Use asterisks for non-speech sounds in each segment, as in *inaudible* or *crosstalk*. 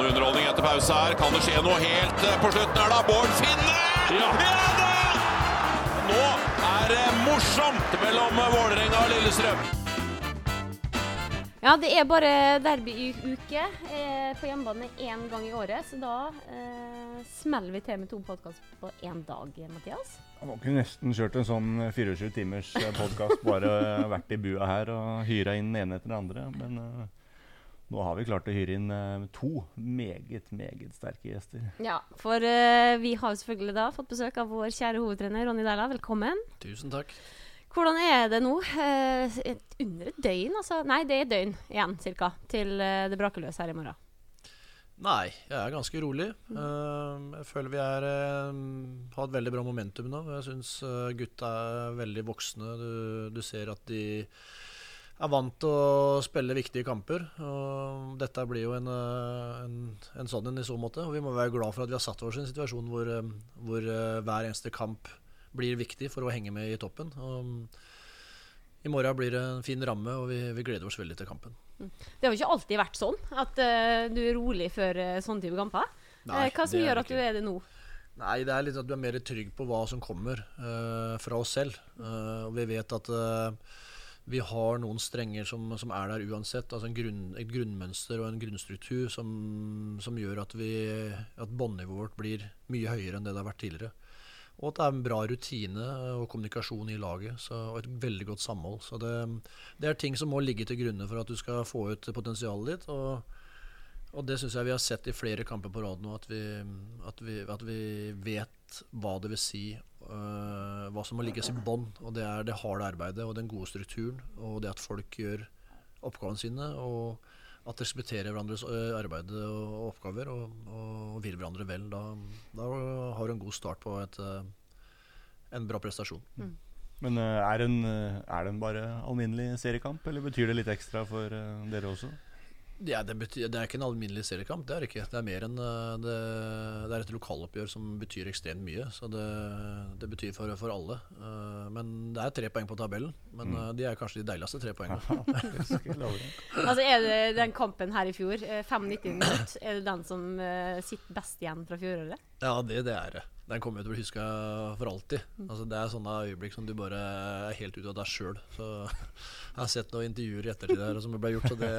noe underholdning etter pause her. Kan det skje noe helt eh, på slutten her, da? Bård Finne! Ja, da! Nå er det morsomt mellom Vålerenga og Lillestrøm. Ja, det er bare derbyuke eh, på hjemmebane én gang i året, så da eh, smeller vi til med to podkaster på én dag, Mathias. Man kunne nesten kjørt en sånn 24 timers podkast, bare vært i bua her og hyra inn den ene etter den andre. Men uh, nå har vi klart å hyre inn uh, to meget, meget sterke gjester. Ja, for uh, vi har selvfølgelig da fått besøk av vår kjære hovedtrener Ronny Dæhla. Velkommen. Tusen takk. Hvordan er det nå? under et døgn, altså? Nei, det er et døgn igjen, cirka, til det braker løs her i morgen. Nei, jeg er ganske rolig. Uh, jeg føler vi er, uh, har et veldig bra momentum nå. Jeg syns uh, gutta er veldig voksne. Du, du, ser at de er vant til å spille viktige kamper. Og dette blir jo en, en, en sånn en i så måte. Og vi må være glad for at vi har satt oss i en situasjon hvor, hvor hver eneste kamp blir viktig for å henge med i toppen. Og, i morgen blir det en fin ramme, og vi, vi gleder oss veldig til kampen. Mm. Det har jo ikke alltid vært sånn at uh, du er rolig før uh, sånne type kamper. Nei, uh, hva som gjør at du er det nå? Nei, det er litt at du er mer trygg på hva som kommer fra oss selv. og vi vet at vi har noen strenger som, som er der uansett. Altså grunn, et grunnmønster og en grunnstruktur som, som gjør at, vi, at båndnivået vårt blir mye høyere enn det det har vært tidligere. Og at det er en bra rutine og kommunikasjon i laget. Så, og et veldig godt samhold. Så det, det, er ting som må ligge til grunne for at du skal få ut potensialet ditt. Og, og det syns jeg vi har sett i flere kamper på rad nå, at vi, at vi, at vi vet hva det vil si. Uh, hva som må ligges i bånn. Og det er det harde arbeidet og den gode strukturen. Og det at folk gjør oppgavene sine. og at de respekterer hverandres øh, arbeid og oppgaver og, og vil hverandre vel. Da, da, har du en god start på et, øh, en bra prestasjon. Mm. Men er den, er den bare alminnelig seriekamp, eller betyr det litt ekstra for dere også? Ja, det, betyr, det, er ikke en alminnelig seriekamp. Det er ikke. Det er mer enn eh, det, det er et lokaloppgjør som betyr ekstremt mye. Så det, det betyr for, for, alle. Uh, men det er tre poeng på tabellen. Men mm. uh, de er kanskje de deiligste tre poengene. *laughs* *laughs* altså er det den kampen her i fjor, 5-90 minutt, er det den som sitter best igjen fra fjoråret? Ja, det, det er det. Den kommer jo til å bli huska for alltid. Mm. Altså, det er sånne øyeblikk som du bare er helt ute av deg sjøl. *laughs* Jeg har sett noen intervjuer i ettertid her som ble gjort, så det,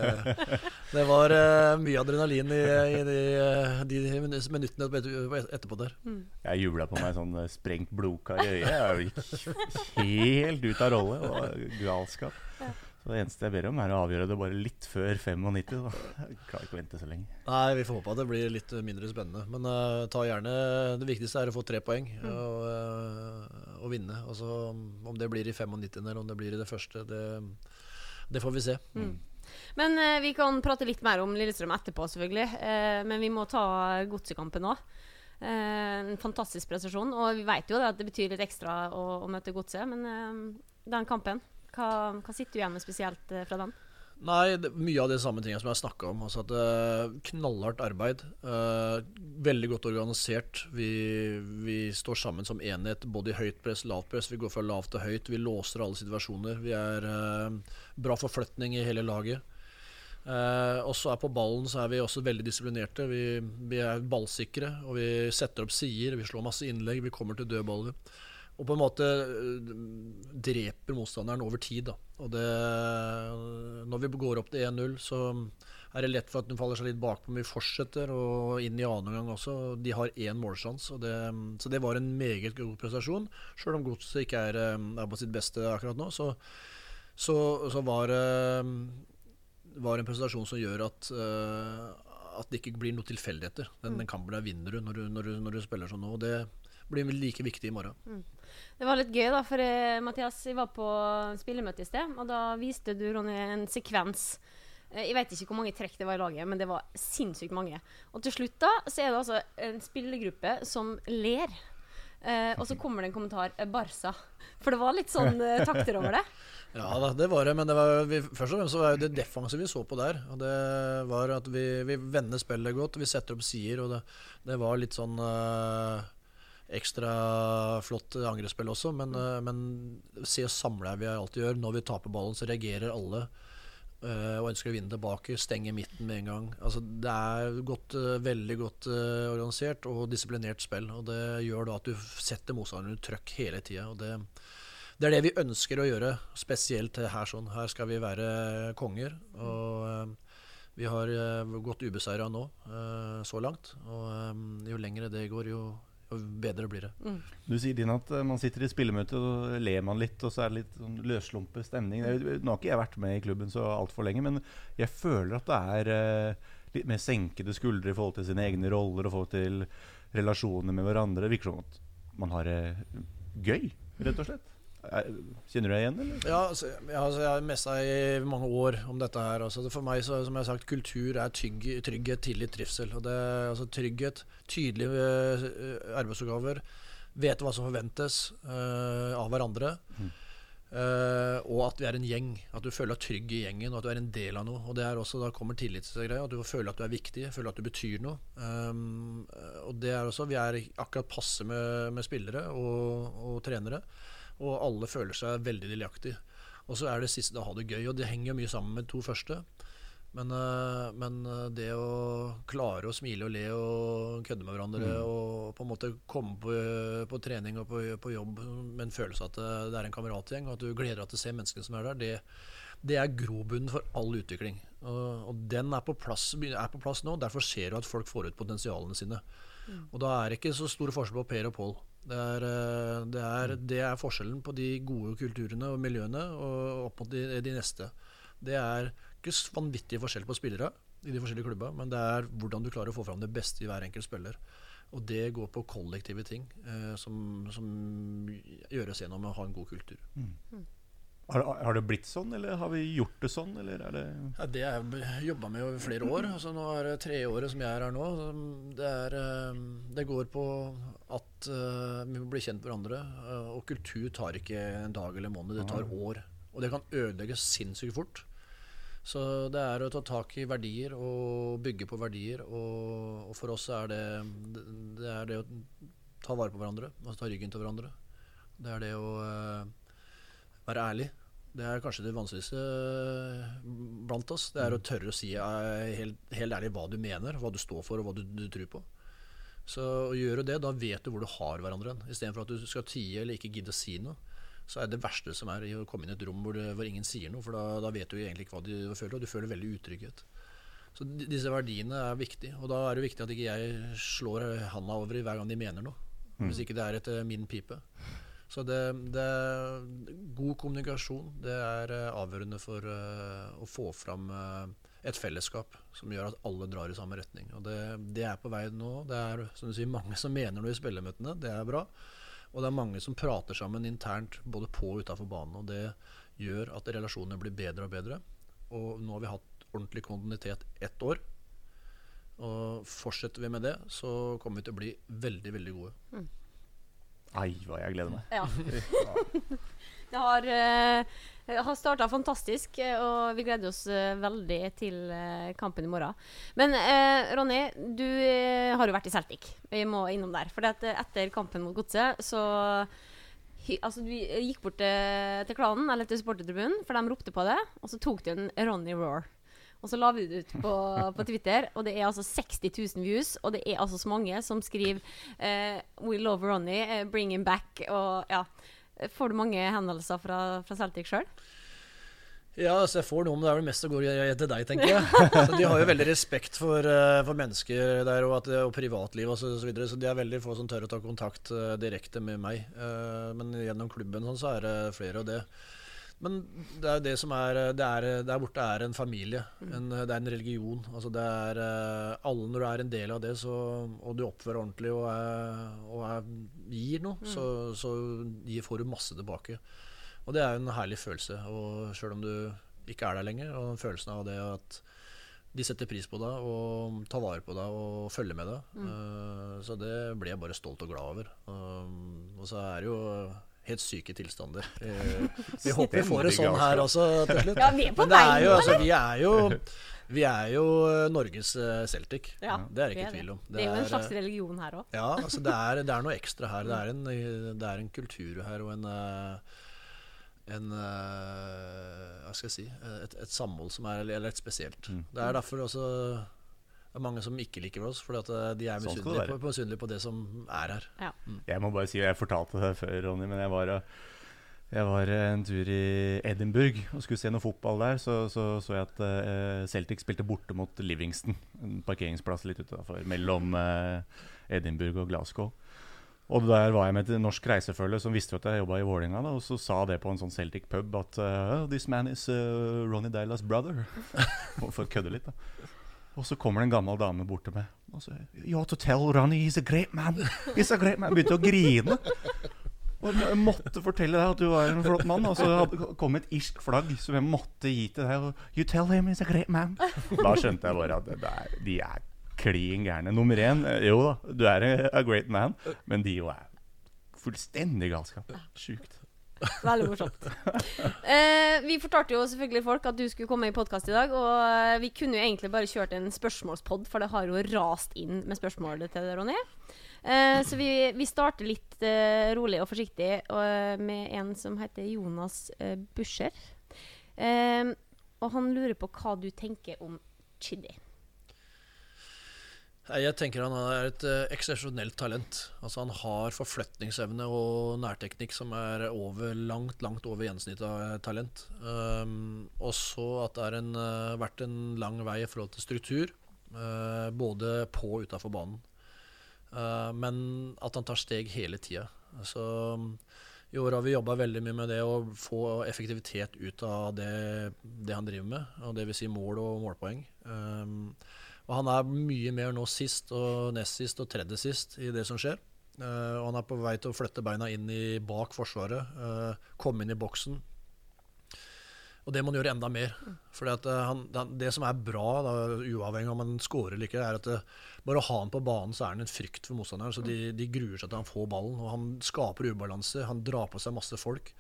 det var uh, mye adrenalin i, i de, de, minuttene etterpå der. Mm. Jeg jubla på meg sånn eh, sprengt blodkar i øyet. Jeg gikk helt ut av rolle. Det var galskap. Så Det eneste jeg ber om, er å avgjøre det bare litt før 95. Da. Jeg klarer ikke å vente så lenge. Nei, Vi får håpe at det blir litt mindre spennende. Men uh, ta gjerne Det viktigste er å få tre poeng mm. og, uh, og, vinne. Altså, om det blir i 95. eller om det blir i det første, det, det får vi se. Mm. Men uh, vi kan prate litt mer om Lillestrøm etterpå, selvfølgelig. men vi må ta godsekampen òg. en fantastisk prestasjon. Og vi vet jo at det betyr litt ekstra å, å møte godset, men den kampen hva, hva, sitter du igjen med spesielt eh, fra den? Nei, det, Mye av de samme tingene som jeg snakka om. Altså at uh, Knallhardt arbeid. Uh, veldig godt organisert. Vi, vi, står sammen som enhet, både i høyt press, lavt press. Vi går fra lavt til høyt. Vi låser alle situasjoner. Vi er uh, bra forflytning i hele laget. og så er på ballen så er vi også veldig disiplinerte. Vi, vi er ballsikre, og vi setter opp sider. Vi slår masse innlegg. Vi kommer til dødballer og på en måte øh, dreper motstanderen over tid. Da. Og det, når vi går opp til 1-0, så er det lett for at de faller seg litt bakpå, men vi fortsetter og inn i annen omgang også. De har én målsjanse, så det var en meget god prestasjon. Sjøl om Godset ikke er, øh, er, på sitt beste akkurat nå, så, så, så var det øh, var en prestasjon som gjør at, at det ikke blir noen tilfeldigheter. Den, den kampen der vinner du når, du når du spiller sånn nå. og det blir like viktig i morgen. Mm. Det var litt gøy, da, for eh, Mathias, vi var på spillemøte i sted, og da viste du Ronny en sekvens. Eh, jeg vet ikke hvor mange trekk det var i laget, men det var sinnssykt mange. Og til slutt da, så er det altså en spillergruppe som ler. Eh, og så kommer det en kommentar eh, 'Barca'. For det var litt sånn eh, takter over det. *laughs* ja da, det var det. Men det var, vi, først og fremst så var det defensive vi så på der. Og det var at vi, vi vender spillet godt, vi setter opp sider, og det, det var litt sånn uh, ekstra flott angrepsspill også, men, mm. men se og samle vi alltid gjør. Når vi taper ballen, så reagerer alle eh, og ønsker å vinne tilbake. Stenge midten med en gang. Altså, det er godt, eh, veldig godt eh, organisert og disiplinert spill. Og det gjør da at du setter motstanderen under trøkk hele tida. Det, det er det vi ønsker å gjøre, spesielt her sånn. Her skal vi være konger. Og eh, vi har eh, gått ubeseira nå, eh, så langt. Og eh, jo lengre det går, jo bedre blir det. Du sier din at eh, man sitter i spillemøte og ler man litt, og så er det litt sånn løsslumpet stemning. Nå har ikke jeg vært med i klubben så altfor lenge, men jeg føler at det er eh, litt mer senkede skuldre i forhold til sine egne roller og forhold til relasjoner med hverandre. Det virker som at man har det gøy, rett og slett. Er, kjenner du deg igjen, eller? Ja, altså, jeg, altså, jeg har messa i mange år om dette her. Altså, for meg, så, som jeg har sagt, kultur er tygg, trygghet, tillit, trivsel. Og det, altså, trygghet, tydelige eh, arbeidsoppgaver, vite hva som forventes uh, av hverandre. Eh, og at vi er en gjeng. At du føler deg trygg i gjengen, og at du er en del av noe. Og det er også, Da kommer tillitsgreia. At du føler at du er viktig, føler at du betyr noe. Um, og det er også, Vi er akkurat passe med, med spillere og, og trenere, og alle føler seg veldig delaktige. Og så er det siste å ha det gøy, og det henger jo mye sammen med de to første. Men, eh, men eh, det å klare å smile og le og kødde med hverandre og på en måte komme på, på trening og på, på jobb med en følelse at det, er en kameratgjeng, og at du gleder deg til å se menneskene som er der, det, det er grobunnen for all utvikling. Og, og den er på, plass, er på plass nå. Derfor ser du at folk får ut potensialene sine. Og da er det ikke så stor forskjell på Per og Pål. Det er, eh, det, er, det er forskjellen på de gode kulturene og miljøene og opp mot de, de neste. Det er ikke vanvittig forskjell på spillere i de forskjellige klubba, men det er hvordan du klarer å få fram det beste i hver enkelt spiller. Og det går på kollektive ting eh, som, som gjøres gjennom å ha en god kultur. Har, har det blitt sånn, eller har vi gjort det sånn, eller er det Ja, det har jeg jobba med over flere år. Altså, nå er det tre året som jeg er her nå. Det, er, eh, det går på at eh, vi må bli kjent med hverandre. eh, og kultur tar ikke en dag eller en måned, det tar år. Og det kan ødelegges sinnssykt fort. Så det er å ta tak i verdier og bygge på verdier. Og, og for oss er det, det, er det å ta vare på hverandre, altså ta ryggen til hverandre. Det er det å være ærlig. Det er kanskje det vanskeligste eh, blant oss. Det er å tørre å si eh, helt, helt ærlig hva du mener, hva du står for og hva du, du tror på. Så å gjøre det, da vet du hvor du har hverandre hen. Istedenfor at du skal tie eller ikke gidde å si noe. Så er det verste som er å komme inn i et rom hvor, det, hvor ingen sier noe, for da, da vet du egentlig ikke hva du føler, og du føler veldig utrygghet. Så disse verdiene er viktige, og da er det viktig at ikke jeg slår handa over i hver gang de mener noe. Hvis ikke det er etter min pipe. Så det, det God kommunikasjon det er eh, avgjørende for eh, å få fram eh, et fellesskap som gjør at alle drar i samme retning. Og det, det er på vei nå. Det er som du sier, mange som mener noe i spillemøtene. Det er bra. Og det er mange som prater sammen internt både på og utafor banen. Og det gjør at relasjonene blir bedre og bedre. Og nå har vi hatt ordentlig kontinuitet ett år. Og fortsetter vi med det, så kommer vi til å bli veldig, veldig gode. Ai, hva jeg gleder meg. Ja. *laughs* Det har, uh, har starta fantastisk, eh, og vi gleder oss uh, veldig til uh, kampen i morgen. Men uh, Ronny, du har jo vært i Celtic. Vi må innom der. For etter kampen mot Godset, så altså, Du gikk bort til, til klanen, eller til supportertribunen, for de ropte på det. Og så tok du en Ronny Roar. Og så la vi det ut på, på Twitter, og det er altså 60 000 views. Og det er altså så mange som skriver uh, 'We love Ronny', eh, 'Bring him back'. Og ja. Får du mange henvendelser fra, fra Celtic sjøl? Ja, altså jeg får noe, men det er vel mest å gå til deg, tenker jeg. *laughs* Så De har jo veldig respekt for, eh, for mennesker der og, at, og privatliv og så, så videre, så de er veldig få som tør å ta kontakt direkte med meg. Eh, men gjennom klubben sånn, så er det flere av det. Men det er jo det som er, det er Der borte er en familie. En, det er en religion. Altså det er eh, Alle når du er en del av det, så, og du oppfører ordentlig og, er, og er, gir noe, så, så gir, får du masse tilbake. Og det er jo en herlig følelse. Og sjøl om du ikke er der lenger, og følelsen av det at de setter pris på deg og tar vare på deg og følger med deg. Eh, så det ble jeg bare stolt og glad over. Um, og så er det jo helt syke tilstander. *laughs* Eh, vi håper vi får det sånn her også til slutt. Ja, vi er på vei nå, altså, vi er jo *laughs* vi er jo eh, Norges eh, Celtic. Ja, det er det ikke tvil om. Det er jo en slags religion her òg. ja, altså det er, det er noe ekstra her. Det er en, det er en kultur her og en, en Hva skal jeg si et, et samhold som er eller et spesielt. Mm. Det er derfor også det er mange som ikke liker oss, fordi eh, de er Sånn misunnelige på, misunnelige på det som er her. Jeg må bare si, jeg fortalte det før, Ronny, men jeg var, jeg var en tur i Edinburgh og skulle se noe fotball der. Så så, så jeg at uh, Celtic spilte borte mot Livingston, en parkeringsplass litt utafor, mellom uh, Edinburgh og Glasgow. Og der var jeg med et norsk reisefølge som visste at jeg jobba i Vålerenga. Og så sa det på en sånn Celtic pub at uh, This man is uh, Ronny Dailas brother. *laughs* For å kødde litt, da. Og så kommer det en gammel dame bort til meg og så, You ought to tell Ronny he's a great man. He's a great man. Begynte å grine. Og jeg måtte fortelle deg at du var en flott mann. Og så kommet et irsk flagg som jeg måtte gi til deg. Og, you tell him he's a great man. Da skjønte jeg bare at det der, de er klin gærne. Nummer én, eh, jo da, du er a, a great man, men de jo er fullstendig galskap. Sjukt. Veldig morsomt. Eh, vi fortalte jo selvfølgelig folk at du skulle komme i podkast i dag. Og eh, vi kunne jo egentlig bare kjørt en spørsmålspod, for det har jo rast inn med spørsmålet til Ronny. Eh, så vi, vi starter litt eh, rolig og forsiktig og, med en som heter Jonas eh, Buscher. Eh, og han lurer på hva du tenker om Chidi. Jeg tenker han er et uh, eksepsjonelt talent. Altså Han har forflytningsevne og nærteknikk som er over, langt langt over gjennomsnittet av eh, talent. Um, også at det har uh, vært en lang vei i forhold til struktur, uh, både på og utafor banen. Uh, men at han tar steg hele tida. Altså, I år har vi jobba veldig mye med det å få effektivitet ut av det, det han driver med, og det vil si mål og målpoeng. Um, og han er mye mer nå sist og nest sist og tredje sist i det som skjer. Uh, og han er på vei til å flytte beina inn i bak forsvaret, uh, komme inn i boksen. Og det må han gjøre enda mer. For han, det, det som er bra, da, uavhengig om han scorer eller ikke, er at det, bare å ha han på banen, så er han en frykt for motstanderen. Så de, de gruer seg til han får ballen. Og han skaper ubalanse. Han drar på seg masse folk.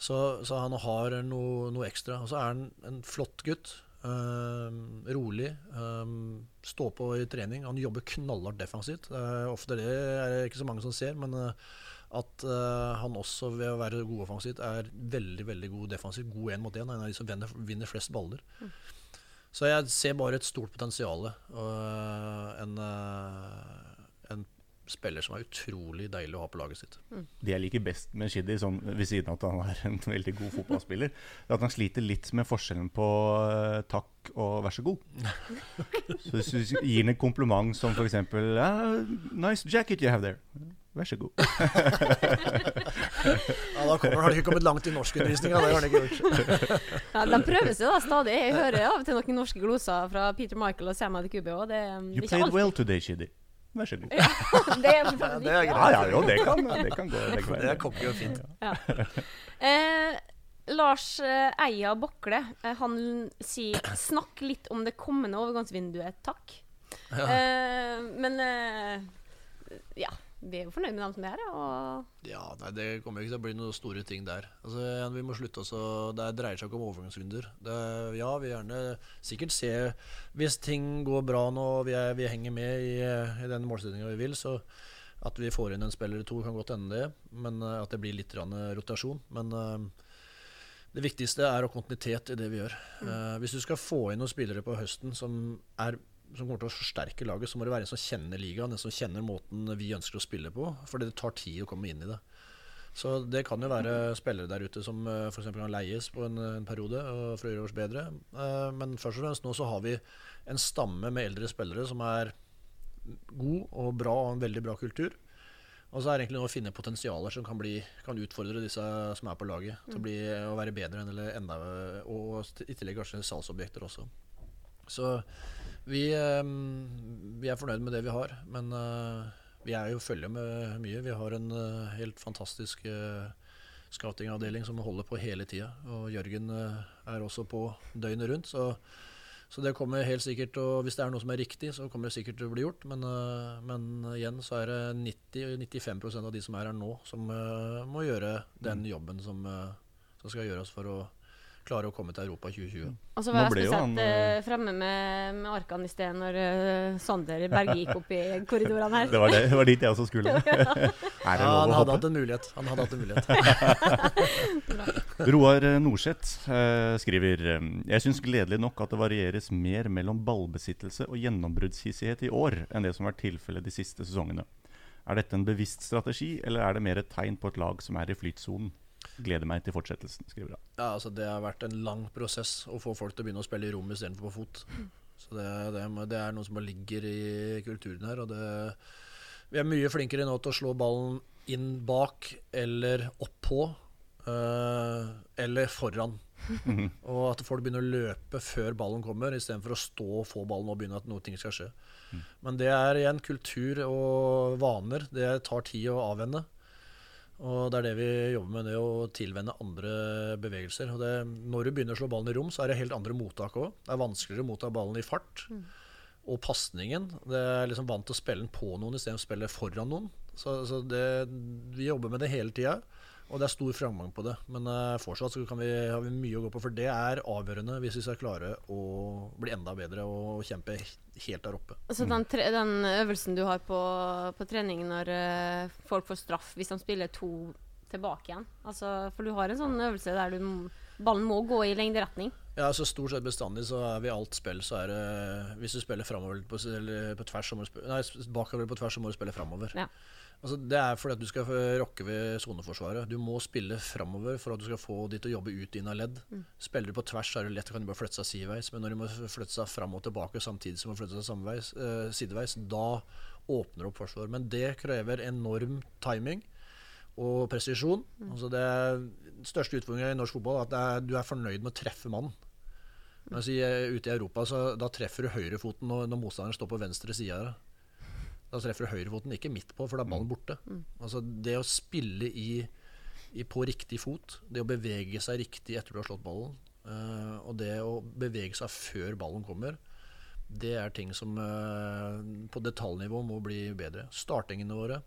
Så, så han har noe, noe ekstra. Og så er han en flott gutt. Uh, rolig. Um, stå på i trening. Han jobber knallhardt defensivt. Uh, ofte det er det ikke så mange som ser, men uh, at han også ved å være god offensivt er veldig veldig god defensivt. God én mot én. En av de som vinner, vinner flest baller. Mm. Så jeg ser bare et stort potensial. en, en spiller som er utrolig deilig å ha på laget sitt. Mm. Det jeg liker best med Shiddy, sånn, ved siden av at han er en *laughs* veldig god fotballspiller, er at han sliter litt med forskjellen på uh, takk og vær så god. *laughs* Så hvis du gir ham en kompliment som f.eks.: ah, 'Nice jacket you have there'. Vær så god. *laughs* ja, da kommer, har du ikke kommet langt i norskundervisninga. Det har de ikke gjort. ja, de prøver seg da stadig. Jeg hører av og til noen norske gloser fra Peter Michael og Sam Adekubio. òg. you played alltid. well today, Shiddy. Vær så god. Det er, ja, det greit. Ja, ja, jo, det kan, det kan gå begge veier. Det er cocky og fint. Ja. Eh, Lars eh, Eia Bokle eh, han sier 'snakk litt om det kommende overgangsvinduet', takk. Ja. Eh, men eh, ja vi er jo fornøyd med dem som det er Og Ja, nei, Det kommer ikke til å bli noen store ting der. Altså, vi må slutte også, Det dreier seg ikke om overgangsrunder. Ja, vi gjerne sikkert se Hvis ting går bra nå og vi, er, vi henger med i, i den målsettinga vi vil, så at vi får inn en spiller eller to, kan godt hende det. Men uh, at det blir litt rotasjon. Men det viktigste er å kontinuitet i det vi gjør. Uh, hvis du skal få inn noen spillere på høsten som er som kommer til å forsterke laget, så må det være en som kjenner ligaen, en som kjenner måten vi ønsker å spille på. For det tar tid å komme inn i det. Så det kan jo være spillere der ute som uh, f.eks. kan leies på en, en periode for å gjøre oss bedre. Uh, men først og fremst nå så har vi en stamme med eldre spillere som er god og bra og en veldig bra kultur. Og så er det egentlig noe å finne potensialer som kan, bli, kan utfordre disse som er på laget, til å, bli, å være bedre enn eller enda Og i tillegg kanskje salgsobjekter også. Så vi, vi, er fornøyd med det vi har, men vi er jo følge med mye. Vi har en helt fantastisk scoutingavdeling som holder på hele tida. Og Jørgen er også på døgnet rundt. Så, så, det kommer helt sikkert og Hvis det er noe som er riktig, så kommer det sikkert til å bli gjort. Men, men igjen så er det 90-95% av de som er her nå, som må gjøre den jobben som, som skal gjøres for å klare å komme til Europa i 2020. Og så Nå var jeg spesielt han, eh, fremme med, med arkene i sted når eh, Sander Berge gikk opp i korridorene her. *laughs* Det var, det, det var dit jeg også skulle. *laughs* *laughs* Er det Ja, han å hadde hoppe? hatt en mulighet. Han hadde hatt en mulighet. Roar Norseth uh, skriver eh, Jeg syns gledelig nok at det varieres mer mellom ballbesittelse og gjennombruddshissighet i år enn det som har vært tilfellet de siste sesongene. Er dette en bevisst strategi, eller er det mer et tegn på et lag som er i flytsonen? Gleder meg til fortsettelsen, skriver han. Ja, altså Det har vært en lang prosess å få folk til å begynne å spille i rom istedenfor på fot. Så det, det, det er noe som bare ligger i kulturen her. Og det, vi er mye flinkere nå til å slå ballen inn bak eller oppå. på. eh, eller foran. *laughs* Og at folk begynner å løpe før ballen kommer, istedenfor å stå og få ballen og begynne at noe ting skal skje. Men det er igjen kultur og vaner. Det tar tid å avvenne. Og det er det vi jobber med, det å tilvenne andre bevegelser. Det, når du begynner å slå ballen i rom, så er det helt andre mottak òg. Det er vanskeligere å motta ballen i fart. Og pasningen. Det er liksom vant til å spille den på noen istedenfor å spille foran noen. Så, så det, vi jobber med det hele tida. Og det er stor framgang på det. Men uh, fortsatt så kan vi, har vi mye å gå på, for det er avgjørende hvis vi skal klare å bli enda bedre og kjempe helt der oppe. Så den, tre, den øvelsen du har på, på trening når uh, folk får straff hvis de spiller to tilbake igjen altså, For du har en sånn øvelse der du, ballen må gå i lengderetning. Ja, så Stort sett bestandig så er vi alt spill, så er det Hvis du spiller framover på, eller på tvers, så må du spille, nei, bakover på tvers, så må du spille framover. Ja. Altså, det er fordi at du skal rokke ved soneforsvaret. Du må spille framover for at du skal få de til å jobbe ut dine ledd. ledd. Spiller du på tvers, er det lett, kan du bare flytte seg sideveis. Men når de må flytte seg fram og tilbake samtidig som de flytte seg samveis, eh, sideveis, da åpner det opp forsvar. Men det krever enorm timing og presisjon. Altså det største utfordringen i norsk fotball er at er, du er fornøyd med å treffe mannen. Mens i, eh, ute i Europa så da treffer du høyrefoten når, når motstanderen står på venstre side. Da treffer du høyrefoten, ikke midt på, for da er ballen borte. Altså Det å spille i, i, på riktig fot, det å bevege seg riktig etter du har slått ballen, uh, og det å bevege seg før ballen kommer, det er ting som uh, på detaljnivå må bli bedre. Startingene våre.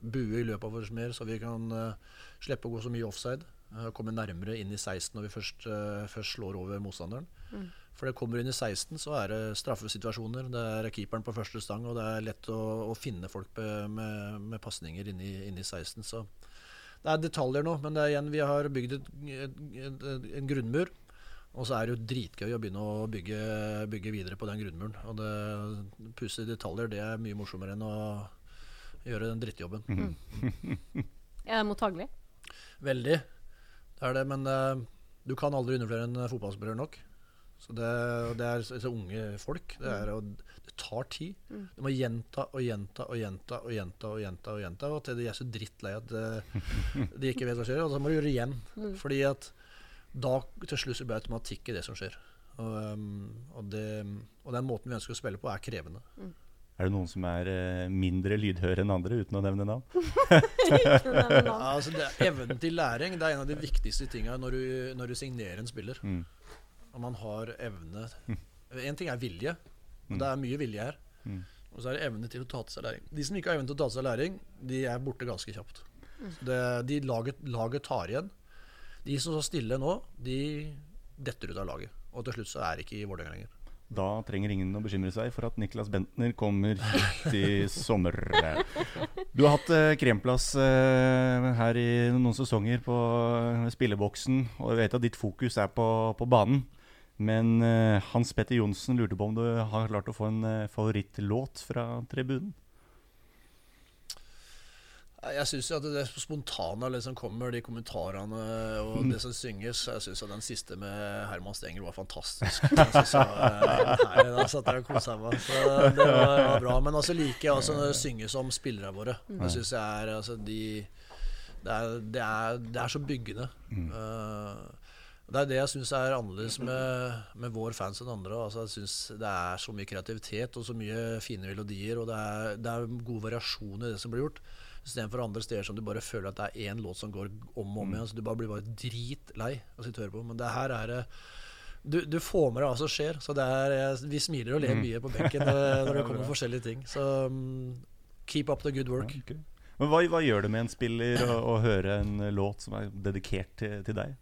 Bue i løpet av oss mer, så vi kan uh, slippe å gå så mye offside. komme nærmere inn i 16 når vi først, først slår over motstanderen. For det kommer inn i 16, så er det straffesituasjoner. Det er keeperen på første stang, og det er lett å, å finne folk med, med, med pasninger inni, inni 16. Så det er detaljer nå, men det er igjen, vi har bygd et, et, et, en grunnmur. Og så er det jo dritgøy å begynne å bygge, bygge videre på den grunnmuren. Og det pusse i detaljer, det er mye morsommere enn å gjøre den drittjobben. *laughs* Er det mottagelig? Veldig. Det er det, men eh, du kan aldri undervurdere en fotballspiller nok. Så det, det er så, så unge folk. Det, er, og det tar tid. Du må gjenta og gjenta og gjenta og gjenta og gjenta og gjenta og til de er så drittlei at eh, de ikke vet hva som skjer. Og så må du gjøre det igjen. Fordi at da til slutt blir det automatikk i det som skjer. Og, um, og, det, og den måten vi ønsker å spille på, er krevende. Er det noen som er eh, mindre lydhøre enn andre, uten å nevne navn? *laughs* Ja, altså evnen til læring det er en av de viktigste tinga når, du- når du signerer en spiller. Mm. Om man har evne En ting er vilje, og det er mye vilje her. Mm. Og så er det evne til å ta til seg læring. De som ikke har evne til å ta til seg læring, de er borte ganske kjapt. Så Det, de laget, laget tar igjen. De som står stille nå, de detter ut av laget. Og til slutt så er det ikke i Vålerenga lenger. Da trenger ingen å bekymre seg for at Niklas Bentner kommer hit i sommer. Du har hatt eh, kremplass eh, her i noen sesonger på spilleboksen, og jeg vet at ditt fokus er på, på banen. Men eh, Hans Petter Johnsen lurte på om du har klart å få en eh, favorittlåt fra tribunen? Jeg syns at det spontane liksom kommer, de kommentarene og det som synges Jeg syns den siste med Herman Stengel var fantastisk. Jeg synes jeg, eh, nei, da satt jeg og kosa meg. Så det var, var bra. Men altså liker jeg også når det synges om spillerne våre. Det syns jeg er altså, de, det, er, det, er, det er så byggende. Eh, det er det jeg syns er annerledes med, med vår fans enn andre. Altså, jeg synes Det er så mye kreativitet og så mye fine melodier, og det er, det er god variasjon i det som blir gjort. Istedenfor andre steder som du bare føler at det er én låt som går om og om igjen. Så du bare blir bare dritlei av å sitte og høre på. Men det her er det du, du får med deg hva som skjer. Så det er, vi smiler og ler mye på benken eh, når det *laughs* kommer forskjellige ting. Så mm, keep up the good work. Ja, okay. Men hva, hva gjør det med en spiller å, å høre en låt som er dedikert til, til deg?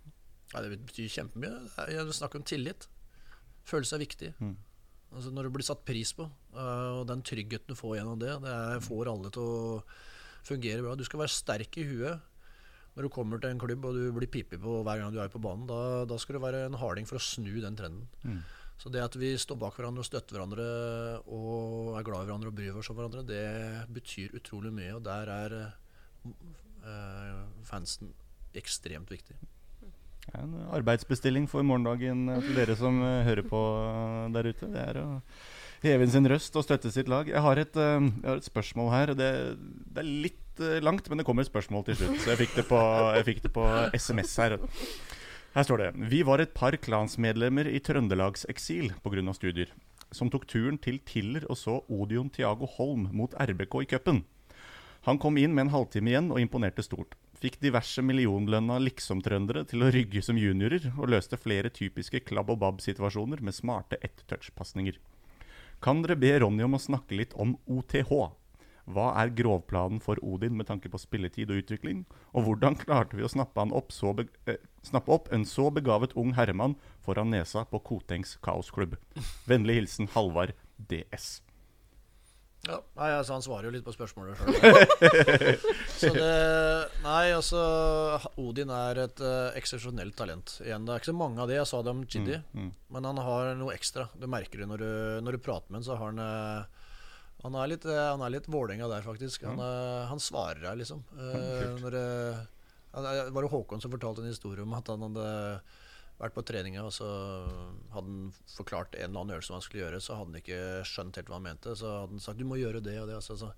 Ja, det betyr kjempemye. Det er snakk om tillit. Følelse er viktig. Mm. Altså Når du blir satt pris på, uh, og den tryggheten du får gjennom det, det får alle til å fungere bra. Du skal være sterk i huet når du kommer til en klubb og du blir pipig på hver gang du er på banen. Da, da skal du være en harding for å snu den trenden. Mm. Så det at vi står bak hverandre og støtter hverandre og er glad i hverandre og bryr oss om hverandre, det betyr utrolig mye. Og der er uh, fansen ekstremt viktig. En arbeidsbestilling for morgendagen eh, til dere som uh, hører på uh, der ute. Det er å heve inn sin røst og støtte sitt lag. Jeg har et, jeg har et spørsmål her. Det, det, er litt langt, men det kommer et spørsmål til slutt. Så jeg fikk det på, fikk det på SMS her. Her står det Vi var et par klansmedlemmer i trøndelagseksil pga. studier, som tok turen til Tiller og så Odion Tiago Holm mot RBK i cupen. Han kom inn med en halvtime igjen og imponerte stort. Fikk diverse millionlønna liksom-trøndere til å rygge som juniorer, og løste flere typiske klabb og babb-situasjoner med smarte ett-touch-pasninger. Kan dere be Ronny om å snakke litt om OTH? Hva er grovplanen for Odin med tanke på spilletid og utvikling? Og hvordan klarte vi å snappe, opp, eh, snappe opp, en så begavet ung herremann foran nesa på Kotengs kaosklubb? Vennlig hilsen Halvard DS. Ja, nei, altså Han svarer jo litt på spørsmålet sjøl. *laughs* *laughs* så det Nei, altså Odin er et uh, eksepsjonelt talent. Igjen, Det er ikke så mange av de. Jeg sa det om Chidi. Mm, mm. Men han har noe ekstra. Du merker det når du, når du prater med ham. Så har han uh, han er litt, uh, han er litt Vålerenga der, faktisk. Han, mm. han svarer deg, liksom. når uh, det var jo Håkon som fortalte en historie om at han hadde vært på treninga, og så hadde han forklart en eller annen øvelse han skulle gjøre, så hadde han ikke skjønt helt hva han mente. Så hadde han sagt 'du må gjøre det og det'. Så, så,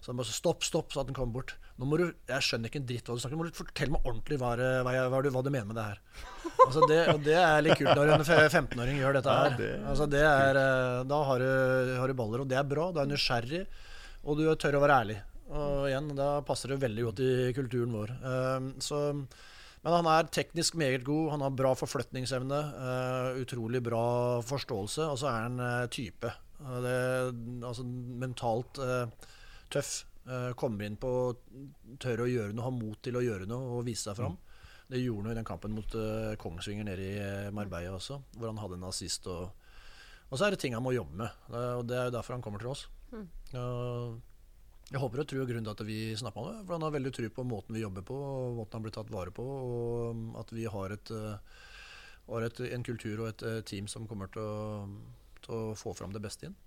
så han bare 'stopp, stopp', så hadde han kommet bort. 'Nå må du, Jeg skjønner ikke en dritt hva du snakker om. Må du fortelle meg ordentlig hva, hva, hva, hva, du, mener med det her'. Altså det, og det er litt kult når en 15-åring gjør dette her. Altså det er, eh, da har du, har du baller, og det er bra. Du er nysgjerrig, og du tør å være ærlig. Og igjen, da passer det veldig godt i kulturen vår. Um, så men han er teknisk meget god. Han har bra forflytningsevne. Uh, utrolig bra forståelse. Og så er han uh, type. Uh, det, altså mentalt tøff. kommer inn på Tør å gjøre noe, har mot til å gjøre noe og vise seg fram. Mm. Det gjorde han i den kampen mot Kongsvinger nede i Marbella også, hvor han hadde en assist. Og, og så er det ting han må jobbe med. og Det er jo derfor han kommer til oss. Mm. Jeg håper og tror grunnen til at vi snakka om det. For han har veldig tro på måten vi jobber på, og måten han blir tatt vare på. Og at vi har, et, eh, har et, en kultur og et eh, team som kommer til å, til å få fram det beste inn.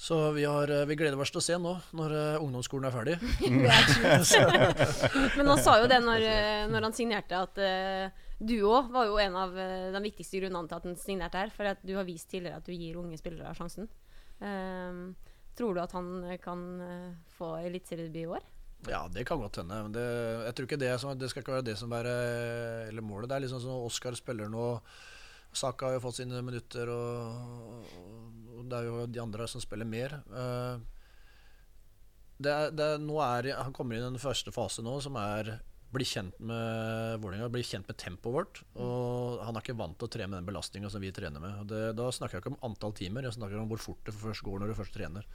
Så vi, har, eh, vi, gleder oss til å se nå, når ungdomsskolen er ferdig. *laughs* Men han sa jo det når, når han signerte, at uh, du òg var jo en av de viktigste grunnene til at han signerte her. For at du har vist tidligere at du gir unge spillere sjansen. Um, Tror du at han eh, kan uh, få eliteseriedebut i år? Ja, det kan godt hende. Men det, jeg tror ikke det, det skal ikke være det som er eller målet. Det er liksom sånn Oskar spiller nå. Saka har jo fått sine minutter, og, og, det er jo de andre som spiller mer. Det er, det er, nå er, han kommer inn i den første fase nå, som er bli kjent med Vålerenga, bli kjent med tempoet vårt. Og han er ikke vant til å trene med den belastninga som vi trener med. Det, da snakker jeg ikke om antall timer, jeg snakker om hvor fort det først går når du først trener.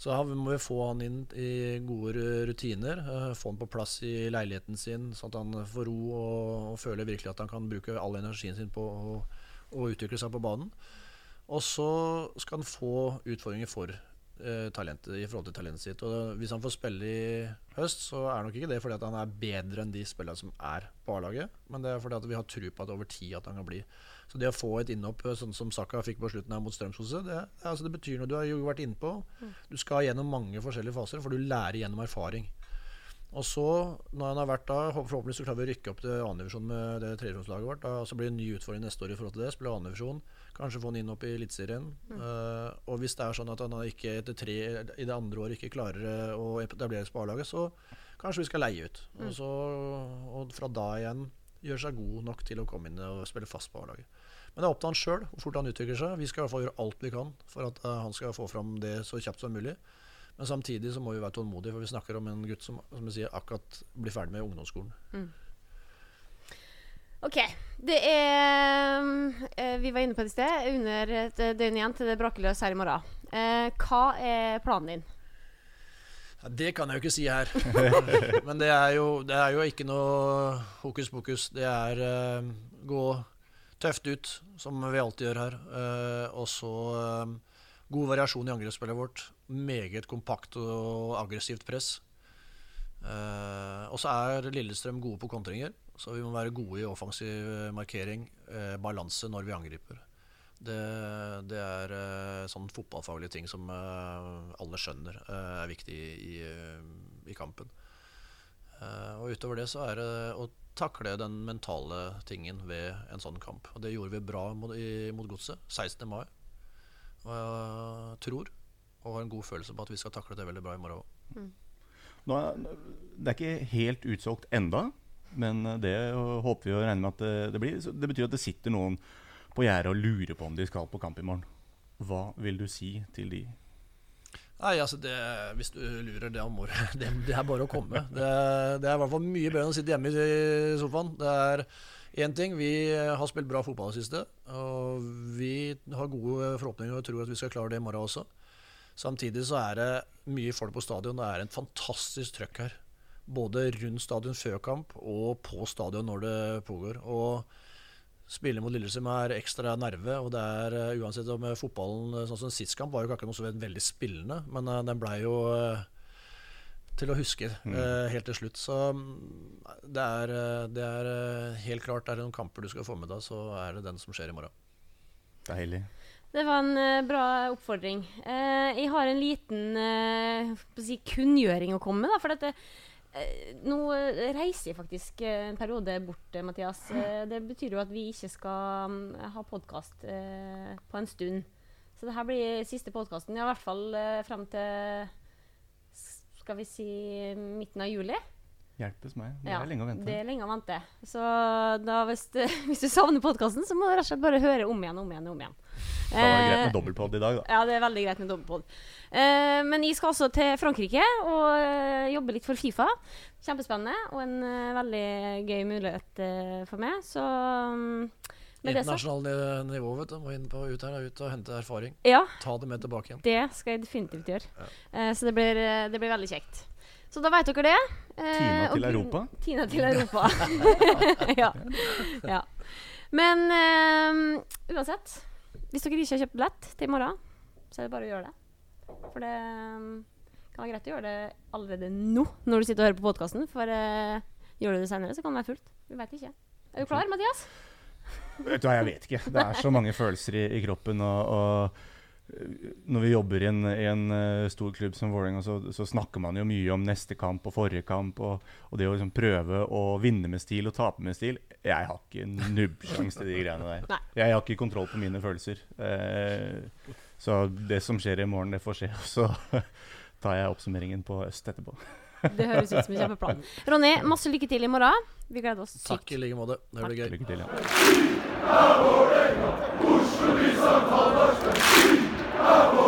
Så her må vi få han inn i gode rutiner. Eh, få han på plass i leiligheten sin, sånn at han får ro og, og føler virkelig at han kan bruke all energien sin på å utvikle seg på banen. Og så skal han få utfordringer for eh, talentet, i forhold til talentet sitt. Og Hvis han får spille i høst, så er nok ikke det fordi han er bedre enn de spillerne som er på A-laget, men det er fordi vi har tro på at over tid at han kan bli. Så det å få et innhopp eh, sånn som Saka fikk på slutten her mot Strømsgodset, det, altså det, betyr noe. Du har jo vært innpå. Du skal gjennom mange forskjellige faser, for du lærer gjennom erfaring. Og så, når han har vært da, forhåpentligvis så klarer vi å rykke opp til annendivisjon med det tredjevisjonslaget vårt. Da, så blir det en ny utfordring neste år i forhold til det. Spille annendivisjon. Kanskje få han inn opp i Eliteserien. Mm. Uh, og hvis det er sånn at han ikke etter tre i det andre året ikke klarer å etableres på A-laget, så kanskje vi skal leie ut. Mm. Og, så, og fra da igjen gjøre seg god nok til å komme inn og spille fast på A-laget. Men det er opp til han sjøl hvor fort han utvikler seg. Vi skal i hvert fall gjøre alt vi kan for at uh, han skal få fram det så kjapt som mulig. Men samtidig så må vi være tålmodige, for vi snakker om en gutt som, som sier, akkurat blir ferdig med ungdomsskolen. Mm. OK. Det er eh, Vi var inne på det i sted. Under et døgn igjen til det braker løs her i morgen. Eh, hva er planen din? Det kan jeg jo ikke si her. *laughs* Men det er jo, det er jo ikke noe hokus pokus. Det er uh, gå tøft ut, som vi alltid gjør her. Uh, og så uh, god variasjon i angrepsspillet vårt. Meget kompakt og aggressivt press. Uh, og så er Lillestrøm gode på kontringer, så vi må være gode i offensiv markering. balanse når vi angriper. Det, det er eh, sånn fotballfaglige ting som eh, alle skjønner uh, er viktig i, i kampen. og utover det så er det å takle den mentale tingen ved en sånn kamp. Og det gjorde vi bra mot, i, mot Godset 16. mai. Og jeg tror og har en god følelse på at vi skal takle det veldig bra i morgen òg. Mm. Det er ikke helt utsolgt enda, men det håper vi og regner med at det, det blir. det betyr at det sitter noen på gjerdet og lurer på om de skal på kamp i morgen. Hva vil du si til de? Nei, altså det, Hvis du lurer, det, må, *laughs* det, det er bare å komme. Det, det er i hvert fall mye bedre enn å sitte hjemme i sofaen. Det er én ting. Vi har spilt bra fotball i det siste. Og vi har gode forhåpninger og tror at vi skal klare det i morgen også. Samtidig så er det mye folk på stadion. Det er en fantastisk trøkk her. Både rundt stadion før kamp og på stadion når det pågår. Og spille mot Lillestrøm er ekstra nerve. Og det er uh, uansett om uh, fotballen uh, Sånn som sist kamp var jo ikke noe så veldig spillende, men den blei jo til å huske mm. helt til slutt. Så um, det er, det er helt klart Er det noen kamper du skal få med deg, så er det den som skjer i morgen. Deilig. Det var en bra oppfordring. jeg har en liten si, kunngjøring å komme med. For dette Eh, nå reiser jeg faktisk eh, en periode bort, Mathias. Eh, det betyr jo at vi ikke skal mm, ha podkast på en stund. Så det her blir siste podkasten, i hvert fall frem til skal vi si midten av juli. Hjelpes meg. Det ja, er lenge å vente. Det er lenge å vente. Så da, hvis, du, *laughs* hvis du savner podkasten, så må du rett og slett bare høre om igjen, om igjen, om igjen. Da var det greit med dobbeltpod i dag, da. Ja, det er veldig greit med dobbeltpod. Uh, men jeg skal også til Frankrike og uh, jobbe litt for Fifa. Kjempespennende og en uh, veldig gøy mulighet for meg. Så um, Internasjonalt nivå, vet du. Må inn på ut her ut og hente erfaring. Ja, Ta det med tilbake igjen. Det skal jeg definitivt gjøre. Ja. så det blir, det blir, veldig kjekt. Så da veit dere det. Tina til Europa. Tina til Europa. *laughs* ja. ja. Men uansett hvis dere ikke har kjøpt billett til i morgen, så er det bare å gjøre det. For det um, kan være greit å gjøre det allerede nå, når du sitter og hører på podkasten. For eh, gjør du det senere, så kan det være fullt. Vi veit ikke. Er du klar, Mathias? Vet du hva, jeg vet ikke. Det er så mange følelser i, i kroppen. og, og når vi jobber i en, i en uh, stor klubb som Vålerenga, så, så, snakker man jo mye om neste kamp og forrige kamp. Og, og det å liksom prøve å vinne med stil og tape med stil Jeg har ikke nubbsjanse til de greiene der. Jeg har ikke kontroll på mine følelser. Eh, så det som skjer i morgen, det får skje. Og så *laughs* tar jeg oppsummeringen på øst etterpå. Det høres ut som en kjempeplan. Ronny, masse lykke til i morgen. Vi gleder oss sykt. Takk i like måte. Det blir gøy. Lykke til, ja. Bravo! *laughs*